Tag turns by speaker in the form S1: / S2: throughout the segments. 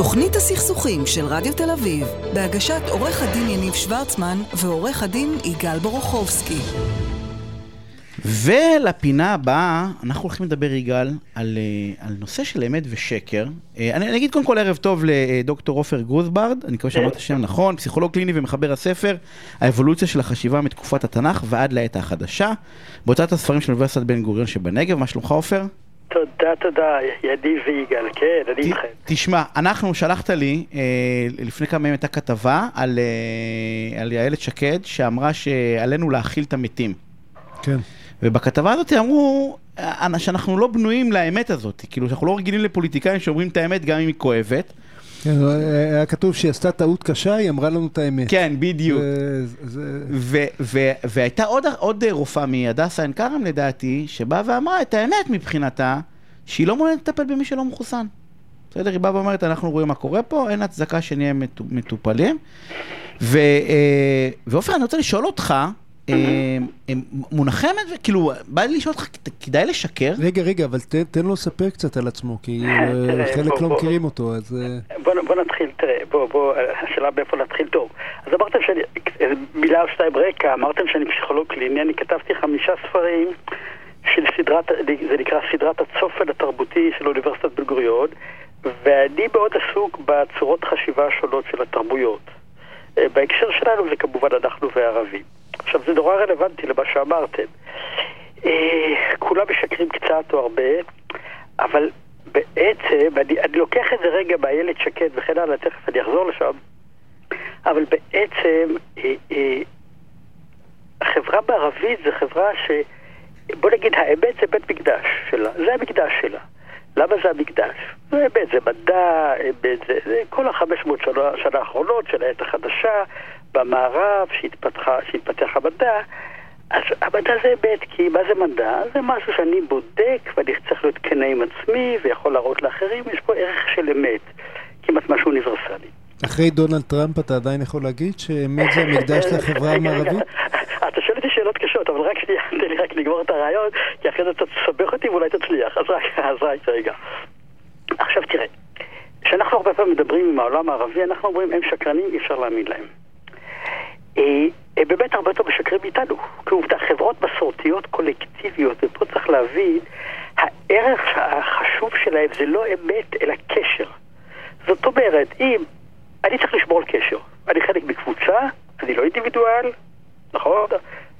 S1: תוכנית הסכסוכים של רדיו תל אביב, בהגשת עורך הדין יניב שוורצמן ועורך הדין יגאל בורוכובסקי.
S2: ולפינה הבאה, אנחנו הולכים לדבר, יגאל, על, אה, על נושא של אמת ושקר. אה, אני, אני אגיד קודם כל ערב טוב לדוקטור עופר גרוזברד, אני מקווה שאמרת את השם נכון, פסיכולוג קליני ומחבר הספר, האבולוציה של החשיבה מתקופת התנ"ך ועד לעת החדשה, בהוצאת הספרים של אוניברסיטת בן גוריון שבנגב, מה שלומך עופר?
S3: תודה, תודה, ידיב ויגאל, כן, אני איתכם.
S2: תשמע, אנחנו, שלחת לי, אה, לפני כמה ימים הייתה כתבה על, אה, על איילת שקד, שאמרה שעלינו להכיל את המתים.
S4: כן.
S2: ובכתבה הזאת אמרו אה, שאנחנו לא בנויים לאמת הזאת, כאילו שאנחנו לא רגילים לפוליטיקאים שאומרים את האמת גם אם היא כואבת.
S4: כן, היה כתוב שהיא עשתה טעות קשה, היא אמרה לנו את האמת.
S2: כן, בדיוק. והייתה עוד, עוד רופאה מהדסה עין כרם לדעתי, שבאה ואמרה את האמת מבחינתה, שהיא לא מעוניינת לטפל במי שלא מחוסן. בסדר? היא באה ואומרת, אנחנו רואים מה קורה פה, אין הצדקה שנהיה מטופלים. אה, ועופר, אני רוצה לשאול אותך, אה, מונחי אמת, כאילו, בא לי לשאול אותך, כדאי לשקר?
S4: רגע, רגע, אבל תן לו לספר קצת על עצמו, כי אה, חלק לא מכירים אותו, אז... אה.
S3: בוא נתחיל, תראה, בוא, בוא, השאלה באיפה להתחיל טוב. אז אמרתם שאני, מילה או שתיים רקע, אמרתם שאני פסיכולוג קליני, אני כתבתי חמישה ספרים של סדרת, זה נקרא סדרת הצופן התרבותי של אוניברסיטת בן גוריון, ואני מאוד עסוק בצורות חשיבה השונות של התרבויות. בהקשר שלנו זה כמובן אנחנו והערבים. עכשיו, זה נורא רלוונטי למה שאמרתם. אה, כולם משקרים קצת או הרבה, אבל בעצם, אני, אני לוקח את זה רגע באיילת שקד וכן הלאה, תכף אני אחזור לשם, אבל בעצם אה, אה, החברה בערבית זה חברה ש... בוא נגיד, האמת זה בית מקדש שלה, זה המקדש שלה. למה זה המקדש? זה אמת, זה מדע, אמת, זה, זה כל החמש מאות שנה, שנה האחרונות של העת החדשה, במערב, שהתפתח המדע, אז המדע זה אמת, כי מה זה מדע? זה משהו שאני בודק ואני צריך להיות כנה עם עצמי ויכול להראות לאחרים, יש פה ערך של אמת, כמעט משהו אוניברסלי.
S4: אחרי דונלד טראמפ אתה עדיין יכול להגיד שאמת זה המקדש לחברה המערבית?
S3: אתה שואל אותי שאלות קשות, אבל רק שנייה, תן לי רק לגמור את הרעיון, כי אחרי זה אתה תסבך אותי ואולי תצליח, אז רק, אז רק רגע. עכשיו תראה, כשאנחנו הרבה פעמים מדברים עם העולם הערבי, אנחנו אומרים הם שקרנים, אי אפשר להאמין להם. אה, הם באמת הרבה יותר משקרים מאיתנו. כעובדה, חברות מסורתיות קולקטיביות, ופה צריך להבין, הערך החשוב שלהם זה לא אמת, אלא קשר. זאת אומרת, אם אני צריך לשמור על קשר, אני חלק מקבוצה, אני לא אינדיבידואל, נכון?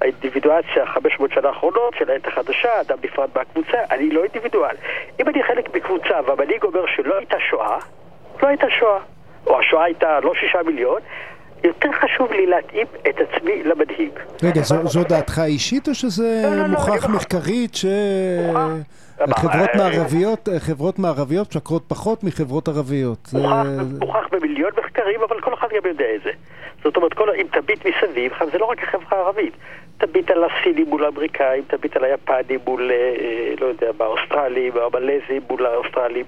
S3: האינדיבידואציה 500 שנה האחרונות של העת החדשה, אדם נפרד מהקבוצה, אני לא אינדיבידואל. אם אני חלק מקבוצה והמנהיג אומר שלא הייתה שואה, לא הייתה שואה. או השואה הייתה לא שישה מיליון, יותר חשוב לי להתאים את עצמי למנהיג.
S4: רגע, זו, זו דעתך האישית או שזה לא, לא, לא מוכח לא, מחקרית שחברות מערביות, חברות מערביות משקרות פחות מחברות ערביות?
S3: מוכח, זה... מוכח במיליון מחקרים, אבל כל אחד גם יודע את זה. זאת אומרת, כל, אם תביט מסביב, זה לא רק החברה הערבית. תביט על הסינים מול האמריקאים, תביט על היפנים מול, אה, לא יודע, באוסטרלים, או המלזים מול האוסטרלים.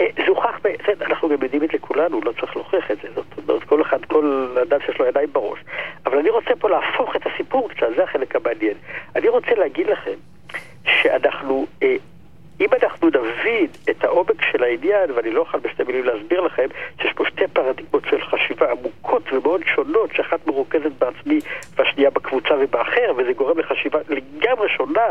S3: אה, זה הוכח, אנחנו גם יודעים את זה כולנו, לא צריך להוכיח את זה. זאת אומרת, כל אחד, כל אדם שיש לו ידיים בראש. אבל אני רוצה פה להפוך את הסיפור קצת, זה החלק המעניין. אני רוצה להגיד לכם שאנחנו, אה, אם אנחנו נבין את העומק של העניין, ואני לא אוכל בשתי מילים להסביר לכם, שיש פה שתי פרדיגמות של חשיבה עמוקות ומאוד שונות, שאחת מרוכזת בעצמי והשנייה בקבוצה ובאחר, וזה גורם לחשיבה לגמרי שונה,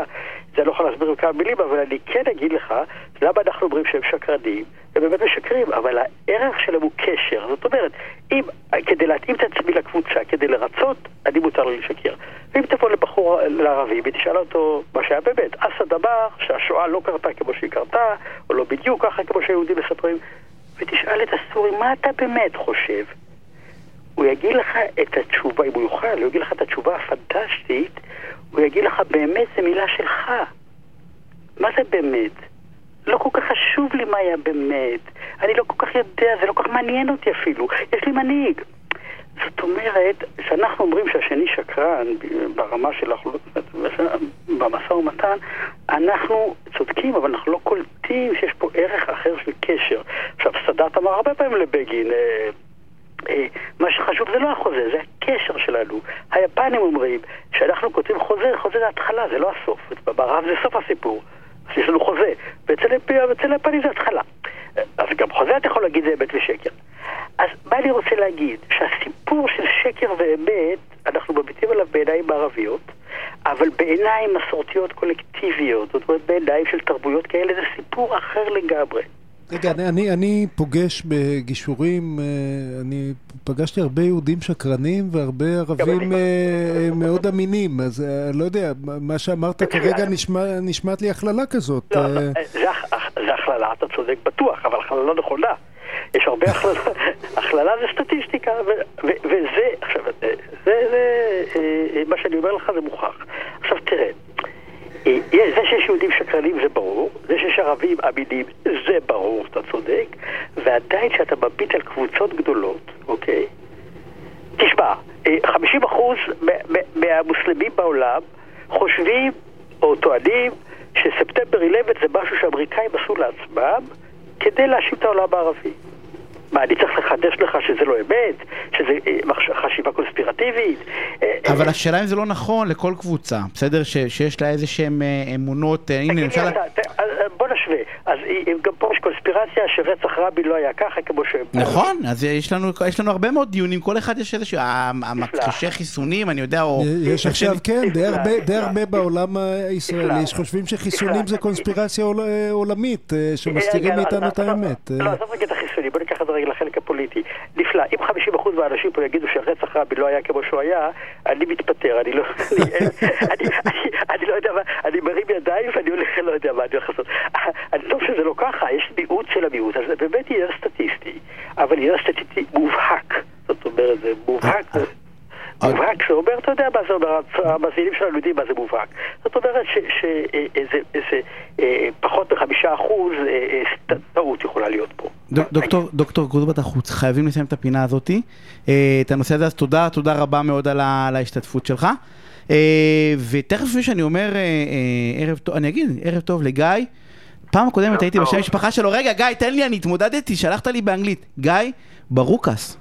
S3: זה אני לא יכול להסביר בכמה מילים, אבל אני כן אגיד לך למה אנחנו אומרים שהם שקרנים, הם באמת משקרים, אבל הערך שלהם הוא קשר. זאת אומרת, אם, כדי להתאים את עצמי לקבוצה, כדי לרצות, אני מותר לי לשקר. ואם תבוא לבחור, לערבי, ותשאל אותו מה שהיה באמת, אסד אמר שהשואה לא קרתה כמו שהיא קרתה, או לא בדיוק ככה כמו שהיהודים מספרים, ותשאל את הסורי, מה אתה באמת חושב? הוא יגיד לך את התשובה, אם הוא יוכל, הוא יגיד לך את התשובה הפנטסטית, הוא יגיד לך, באמת זה מילה שלך. מה זה באמת? לא כל כך חשוב לי מה היה באמת. אני לא כל כך יודע, זה לא כל כך מעניין אותי אפילו. יש לי מנהיג. זאת אומרת, כשאנחנו אומרים שהשני שקרן ברמה של במשא ומתן, אנחנו צודקים, אבל אנחנו לא קולטים שיש פה ערך אחר של קשר. עכשיו, סאדאת אמר הרבה פעמים לבגין, אה, אה, זה לא החוזה, זה הקשר שלנו. היפנים אומרים שאנחנו כותבים חוזה, חוזה זה התחלה, זה לא הסוף. במערב זה סוף הסיפור. יש לנו חוזה, ואצל היפנים זה התחלה. אז גם חוזה אתה יכול להגיד זה אמת ושקר. אז מה אני רוצה להגיד? שהסיפור של שקר ואמת, אנחנו מביטים עליו בעיניים מערביות, אבל בעיניים מסורתיות קולקטיביות, זאת אומרת בעיניים של תרבויות כאלה, זה סיפור אחר לגמרי.
S4: רגע, אני, אני, אני פוגש בגישורים, אה, אני פגשתי הרבה יהודים שקרנים והרבה ערבים אה, מאוד אמינים, אז אה, לא יודע, מה שאמרת כרגע נשמע, נשמעת לי הכללה כזאת.
S3: לא, זה, זה הכללה, אתה צודק בטוח, אבל הכללה לא נכונה. יש הרבה הכללה, הכללה זה סטטיסטיקה, וזה, עכשיו, זה, זה, מה שאני אומר לך זה מוכח. עכשיו תראה, זה שיש יהודים שקרנים זה ברור, זה שיש ערבים אמינים זה ברור, אתה צודק, ועדיין כשאתה מביט על קבוצות גדולות, אוקיי? תשמע, 50% מהמוסלמים בעולם חושבים או טוענים שספטמבר 11 זה משהו שהאמריקאים עשו לעצמם כדי להאשים את העולם הערבי. מה, אני צריך לחדש לך שזה לא אמת? שזה אה, חשיבה קונספירטיבית?
S2: אה, אה, אבל השאלה אם זה לא נכון לכל קבוצה, בסדר? שיש לה איזה שהן אמונות, הנה למשל...
S3: בוא נשווה, אז גם פה יש קונספירציה שרצח רבין לא היה ככה כמו ש...
S2: נכון, אז יש לנו הרבה מאוד דיונים, כל אחד יש איזשהו, המכחישי חיסונים, אני יודע, או...
S4: יש עכשיו, כן, די הרבה בעולם הישראלי שחושבים שחיסונים זה קונספירציה עולמית, שמסתירים מאיתנו את האמת.
S3: לא, עזוב רגע את החיסונים, בוא ניקח את זה רגע לחלק הפוליטי. נפלא. אם 50% מהאנשים פה יגידו שרצח רבין לא היה כמו שהוא היה, אני מתפטר, אני לא... אני לא יודע מה, אני מרים ידיים ואני הולך, לא יודע מה אני הולך לעשות. אני טוב שזה לא ככה, יש מיעוט של המיעוט, אז זה באמת עניין סטטיסטי, אבל עניין סטטיסטי מובהק. זאת אומרת, זה מובהק. מובהק, זה אומר, אתה יודע מה זה אומר, המאזינים שלנו יודעים מה זה מובהק. זאת אומרת שזה פחות מחמישה אחוז טעות יכולה להיות פה.
S2: דוקטור גרודברט, אנחנו חייבים לסיים את הפינה הזאתי. את הנושא הזה, אז תודה, תודה רבה מאוד על ההשתתפות שלך. ותכף לפני שאני אומר ערב טוב, אני אגיד ערב טוב לגיא. פעם הקודמת טעיתי בשם המשפחה שלו, רגע גיא תן לי, אני התמודדתי, שלחת לי באנגלית. גיא ברוקס.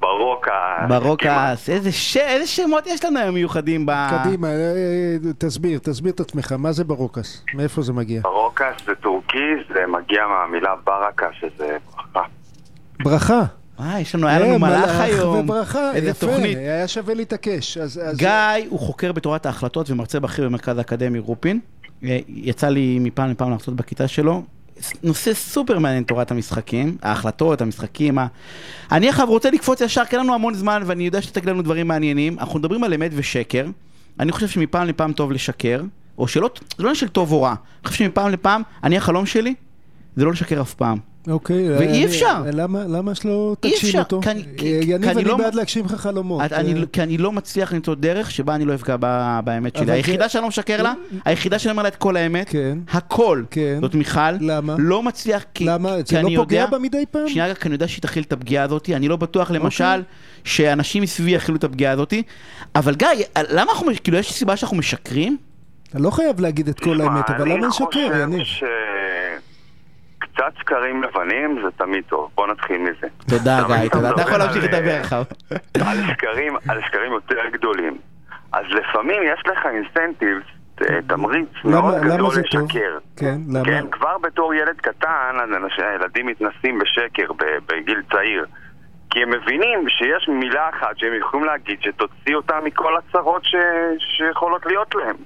S5: ברוקס.
S2: ברוקס, איזה, ש... איזה שמות יש לנו היום מיוחדים ב...
S4: קדימה, אה, אה, תסביר, תסביר את עצמך, מה זה ברוקס? מאיפה זה מגיע?
S5: ברוקס זה טורקי, זה מגיע מהמילה ברקה, שזה ברכה.
S4: ברכה?
S2: אה, יש לנו, היה לנו מלאך היום.
S4: וברכה, איזה יפה, תוכנית. היה שווה להתעקש. אז,
S2: אז... גיא הוא חוקר בתורת ההחלטות ומרצה בכיר במרכז האקדמי רופין. אה, יצא לי מפעם לפעם להרצות בכיתה שלו, נושא סופר מעניין תורת המשחקים, ההחלטות, המשחקים, ה... אני עכשיו רוצה לקפוץ ישר, כי אין לנו המון זמן ואני יודע שתגיד לנו דברים מעניינים, אנחנו מדברים על אמת ושקר, אני חושב שמפעם לפעם טוב לשקר, או שלא, זה לא עניין של טוב או רע, אני חושב שמפעם לפעם, אני החלום שלי, זה לא לשקר אף פעם.
S4: אוקיי.
S2: ואי אפשר.
S4: למה, למה שלא תגשים אותו? כי, יניב, אני לא, בעד להגשים לך חלומות.
S2: אני, אה. כי אני לא מצליח למצוא דרך שבה אני לא אפגע באמת שלי. היחידה שאני לא משקר לה, היחידה שאני אומר לה את כל האמת,
S4: כן.
S2: הכל, כן. זאת מיכל,
S4: למה?
S2: לא מצליח, כי,
S4: למה? זה לא פוגע בה מדי פעם?
S2: שנייה, כי אני יודע שהיא תכיל את הפגיעה הזאת, אני לא בטוח למשל אוקיי. שאנשים מסביבי יכילו את הפגיעה הזאת, אבל גיא, למה אנחנו, כאילו יש סיבה שאנחנו משקרים?
S4: אתה לא חייב להגיד את כל האמת, אבל למה לשקר, יניב?
S5: קצת שקרים לבנים זה תמיד טוב, בוא נתחיל מזה.
S2: תודה גיא, תודה, אתה יכול להמשיך לדבר עכשיו.
S5: על שקרים, על שקרים יותר גדולים. אז לפעמים יש לך אינסנטיב, אה, תמריץ מאוד גדול לשקר.
S4: כן, למה? כן,
S5: כבר בתור ילד קטן, הילדים מתנסים בשקר בגיל צעיר. כי הם מבינים שיש מילה אחת שהם יכולים להגיד שתוציא אותם מכל הצרות שיכולות להיות להם.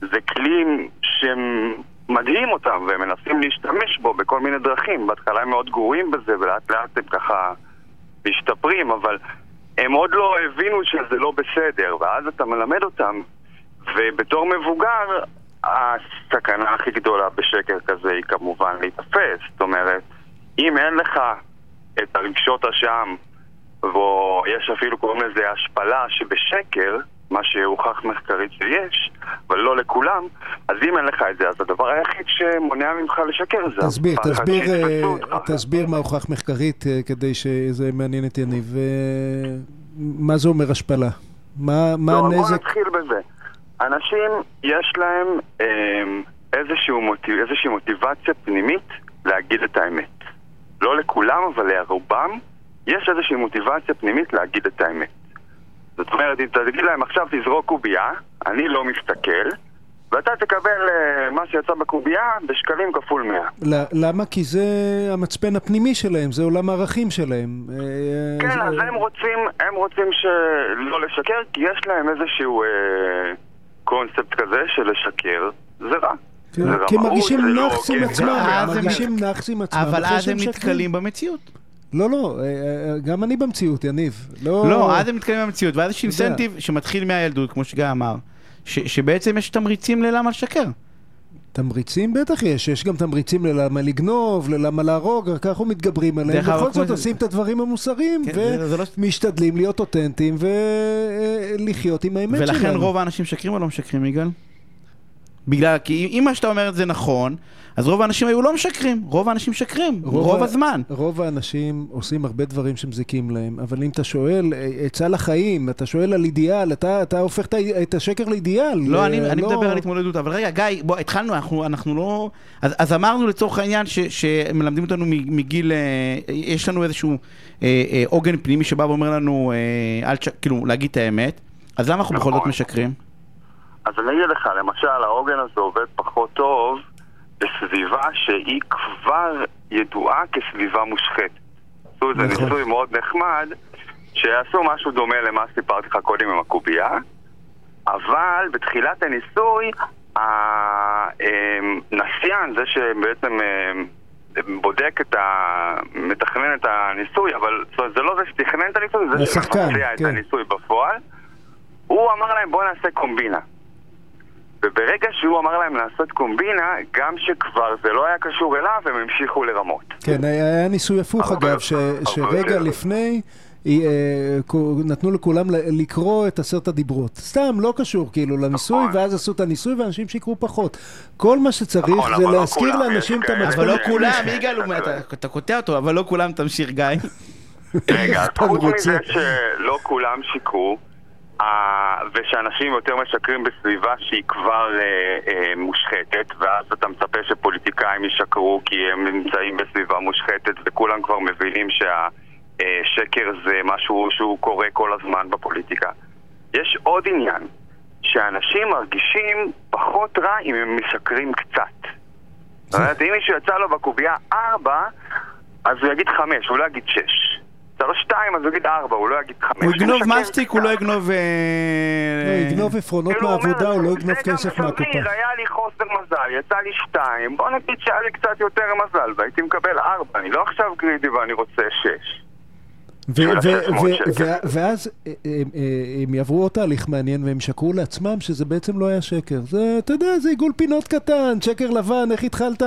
S5: זה כלי שהם מדהים אותם והם מנסים להשתמש בו בכל מיני דרכים. בהתחלה הם מאוד גרועים בזה ולאט לאט הם ככה משתפרים, אבל הם עוד לא הבינו שזה לא בסדר, ואז אתה מלמד אותם, ובתור מבוגר, הסכנה הכי גדולה בשקר כזה היא כמובן להיתפס. זאת אומרת, אם אין לך את הרגשות אשם, ויש אפילו קוראים לזה השפלה שבשקר, מה שהוכח מחקרית שיש, אבל לא לכולם, אז אם אין לך את זה, אז הדבר היחיד שמונע ממך לשקר זה...
S4: תסביר, תסביר, uh, תסביר מה הוכח מחקרית uh, כדי שזה מעניין את יניב. Uh, מה זה אומר השפלה? מה, מה לא, הנזק?
S5: בוא נתחיל בזה. אנשים, יש להם um, איזשהו מוטיב, איזושהי מוטיבציה פנימית להגיד את האמת. לא לכולם, אבל לרובם יש איזושהי מוטיבציה פנימית להגיד את האמת. זאת אומרת, אם תגיד להם עכשיו תזרוק קובייה, אני לא מסתכל, ואתה תקבל אה, מה שיצא בקובייה בשקלים כפול 100.
S4: ל- למה? כי זה המצפן הפנימי שלהם, זה עולם הערכים שלהם. אה,
S5: כן,
S4: זה-
S5: אז הם רוצים, הם רוצים שלא לשקר, כי יש להם איזשהו אה, קונספט כזה של לשקר, זה רע.
S4: כן,
S5: זה
S4: כי הם מרגישים
S5: לא
S4: נאחס עם
S5: הוגן.
S4: עצמם, הם מרגישים נאחס עם עצמם.
S2: אבל אז הם. נתקלים במציאות.
S4: לא, לא, אה, אה, גם אני במציאות, יניב. לא,
S2: לא, אז הם נתקלים במציאות, ואז יש. אינסנטיב שמתחיל מהילדות, כמו שגיא אמר, ש- שבעצם יש תמריצים ללמה לשקר.
S4: תמריצים בטח יש, יש גם תמריצים ללמה לגנוב, ללמה להרוג, רק אנחנו מתגברים עליהם, בכל זאת עושים את הדברים המוסריים,
S2: כן, לא-
S4: ומשתדלים להיות אותנטיים ולחיות עם האמת שלנו.
S2: ולכן רוב האנשים משקרים או לא משקרים, יגאל? בגלל, כי אם מה שאתה אומר זה נכון, אז רוב האנשים היו לא משקרים, רוב האנשים משקרים, רוב
S4: ה-
S2: הזמן.
S4: רוב האנשים עושים הרבה דברים שמזיקים להם, אבל אם אתה שואל, אה, עצה לחיים, אתה שואל על אידיאל, אתה, אתה הופך את השקר לאידיאל.
S2: לא, אני,
S4: אה,
S2: אני מדבר על התמודדות, אבל רגע, גיא, בוא, התחלנו, אנחנו, אנחנו לא... אז, אז אמרנו לצורך העניין ש, שמלמדים אותנו מגיל... אה, יש לנו איזשהו אה, אה, עוגן פנימי שבא ואומר לנו, אה, אל תש... כאילו, להגיד את האמת, אז למה אנחנו בכל זאת
S5: נכון.
S2: משקרים?
S5: אז אני אגיד לך, למשל, העוגן הזה עובד פחות טוב בסביבה שהיא כבר ידועה כסביבה מושחתת. עשו איזה
S4: נכון.
S5: ניסוי מאוד נחמד, שעשו משהו דומה למה שסיפרתי לך קודם עם הקובייה, אבל בתחילת הניסוי, הנסיין, זה שבעצם אה, בודק את ה... מתכנן את הניסוי, אבל זה לא זה שתכנן את הניסוי, זה
S4: השחקן,
S5: שמבצע את
S4: כן.
S5: הניסוי בפועל. הוא אמר להם בואו נעשה קומבינה. וברגע שהוא אמר להם לעשות קומבינה, גם שכבר זה לא היה קשור אליו, הם המשיכו לרמות.
S4: כן, היה ניסוי הפוך אגב, ש, שרגע. לפני אה, נתנו לכולם לקרוא את עשרת הדיברות. סתם, לא קשור כאילו לניסוי,
S5: נכון.
S4: ואז עשו את הניסוי ואנשים שיקרו פחות. כל מה שצריך
S5: נכון,
S4: זה
S5: לא
S4: להזכיר לאנשים את המצפן.
S2: אבל לא כולם, יגאל, אתה- קוטע אותו, אבל לא כולם, תמשיך גיא.
S5: רגע, חוץ. מזה שלא כולם שיקרו, ושאנשים יותר משקרים בסביבה שהיא כבר אה, אה, מושחתת, ואז אתה מצפה שפוליטיקאים ישקרו כי הם נמצאים בסביבה מושחתת, וכולם כבר מבינים שהשקר אה, זה משהו שהוא קורה כל הזמן בפוליטיקה. יש עוד עניין, שאנשים מרגישים פחות רע אם הם משקרים קצת. זאת אומרת, אם מישהו יצא לו בקובייה 4, אז הוא יגיד 5, הוא לא יגיד 6. שלוש שתיים, אז הוא יגיד ארבע, הוא לא יגיד חמש.
S2: הוא יגנוב מסטיק, הוא לא יגנוב... אה,
S4: לא, הוא יגנוב עפרונות
S5: כאילו
S4: מהעבודה, הוא לא יגנוב כסף מהקופה.
S5: זה היה לי חוסר מזל, יצא לי שתיים, בוא נגיד שהיה לי קצת יותר מזל, והייתי מקבל ארבע, אני לא עכשיו גרידי ואני רוצה שש.
S4: ואז אה, אה, אה, הם יעברו עוד תהליך מעניין והם ישקרו לעצמם שזה בעצם לא היה שקר. זה, אתה יודע, זה עיגול פינות קטן, שקר לבן, איך התחלת?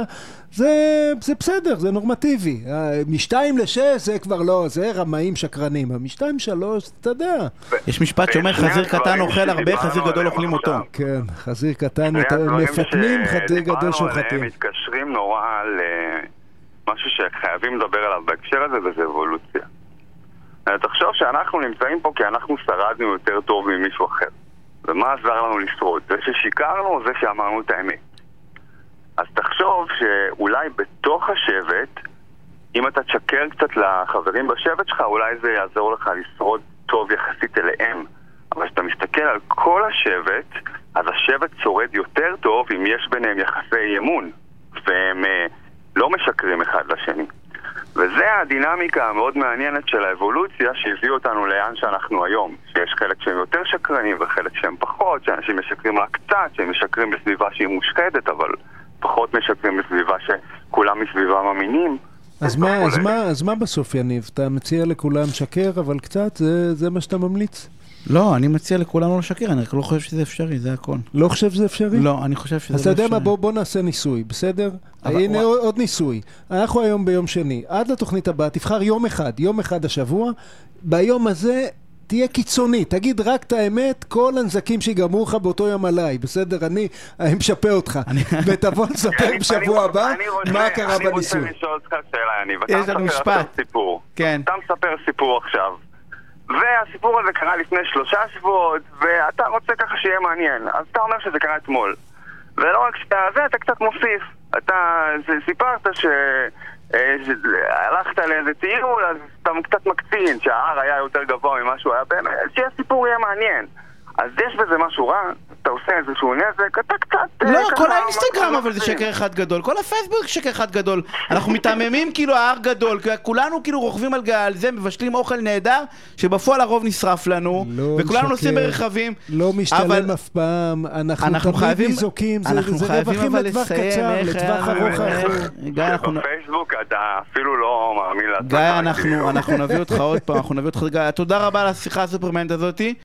S4: זה, זה בסדר, זה נורמטיבי. משתיים לשש זה כבר לא, זה רמאים שקרנים. משתיים שלוש, אתה יודע.
S2: יש משפט שאומר חזיר קטן אוכל הרבה, חזיר גדול אוכלים אותו.
S4: כן, חזיר קטן, מפתנים, חזיר גדול שוחטים.
S5: מתקשרים נורא על אה, משהו שחייבים לדבר עליו בהקשר הזה, וזה אבולוציה. תחשוב שאנחנו נמצאים פה כי אנחנו שרדנו יותר טוב ממישהו אחר. ומה עזר לנו לשרוד? זה ששיקרנו או זה שאמרנו את האמת? אז תחשוב שאולי בתוך השבט, אם אתה תשקר קצת לחברים בשבט שלך, אולי זה יעזור לך לשרוד טוב יחסית אליהם. אבל כשאתה מסתכל על כל השבט, אז השבט שורד יותר טוב אם יש ביניהם יחסי אמון, והם אה, לא משקרים אחד לשני. וזה הדינמיקה המאוד מעניינת של האבולוציה שהביאו אותנו לאן שאנחנו היום. שיש חלק שהם יותר שקרנים וחלק שהם פחות, שאנשים משקרים רק קצת, שהם משקרים בסביבה שהיא מושחתת, אבל פחות משקרים בסביבה שכולם מסביבם אמינים.
S4: אז מה, אז. מה, אז מה בסוף, יניב? אתה מציע לכולם שקר, אבל קצת, זה, זה מה שאתה ממליץ?
S2: לא, אני מציע לכולם לא לשקר, אני רק לא חושב שזה אפשרי, זה הכל.
S4: לא חושב שזה אפשרי?
S2: לא, אני חושב שזה לא
S4: אז אתה
S2: אפשרי.
S4: יודע מה, בוא, בוא נעשה ניסוי, בסדר?
S2: אבל
S4: הנה
S2: וואי.
S4: עוד, ניסוי. אנחנו היום ביום שני. עד לתוכנית הבאה, תבחר יום אחד, יום אחד השבוע. ביום הזה תהיה קיצוני, תגיד רק את האמת, כל הנזקים שיגרמו לך באותו יום עליי, בסדר? אני אני משפה אותך. ותבוא לספר
S5: אני-
S4: בשבוע
S5: אני-
S4: הבא
S5: אני
S4: מה קרה
S5: אני
S4: בניסוי.
S5: רוצה לשאול אותך שאלה, יניב.
S2: יש
S5: אתה
S2: לנו
S5: מספר סיפור.
S2: כן.
S5: אתה מספר סיפור עכשיו. והסיפור הזה קרה לפני שלושה שבועות, ואתה רוצה ככה שיהיה מעניין. אז אתה אומר שזה קרה אתמול. ולא רק שאתה זה, אתה קצת מוסיף. אתה סיפרת ש... אה, לאיזה טיול, אז אתה קצת מקצין, שההר היה יותר גבוה ממה שהוא היה באמת, שהסיפור יהיה מעניין. אז יש בזה משהו רע, אתה עושה איזשהו נזק, אתה קצת... אה,
S2: לא, כל האינסטגרם אבל זה. שקר אחד גדול, כל הפייסבוק שקר אחד גדול. אנחנו מתעממים כאילו ההר גדול, כי כולנו כאילו רוכבים על גל זה, מבשלים אוכל נהדר, שבפועל הרוב נשרף לנו,
S4: לא
S2: וכולנו. נוסעים ברכבים.
S4: לא משתלם
S2: אבל-
S4: אף פעם, אנחנו
S2: אנחנו
S4: תמיד
S2: חייבים,
S4: ניזוקים, זה
S2: אנחנו
S4: זה
S2: חייבים
S4: רווחים לטווח קצר, לטווח ארוך.
S2: גיא, אנחנו...
S5: בפייסבוק אתה אפילו לא מאמין לעצמך.
S2: גיא, אנחנו. אנחנו נביא אותך עוד פעם, אנחנו נביא אותך... גיא, תודה רבה על השיחה הסופרמנט הזאתי.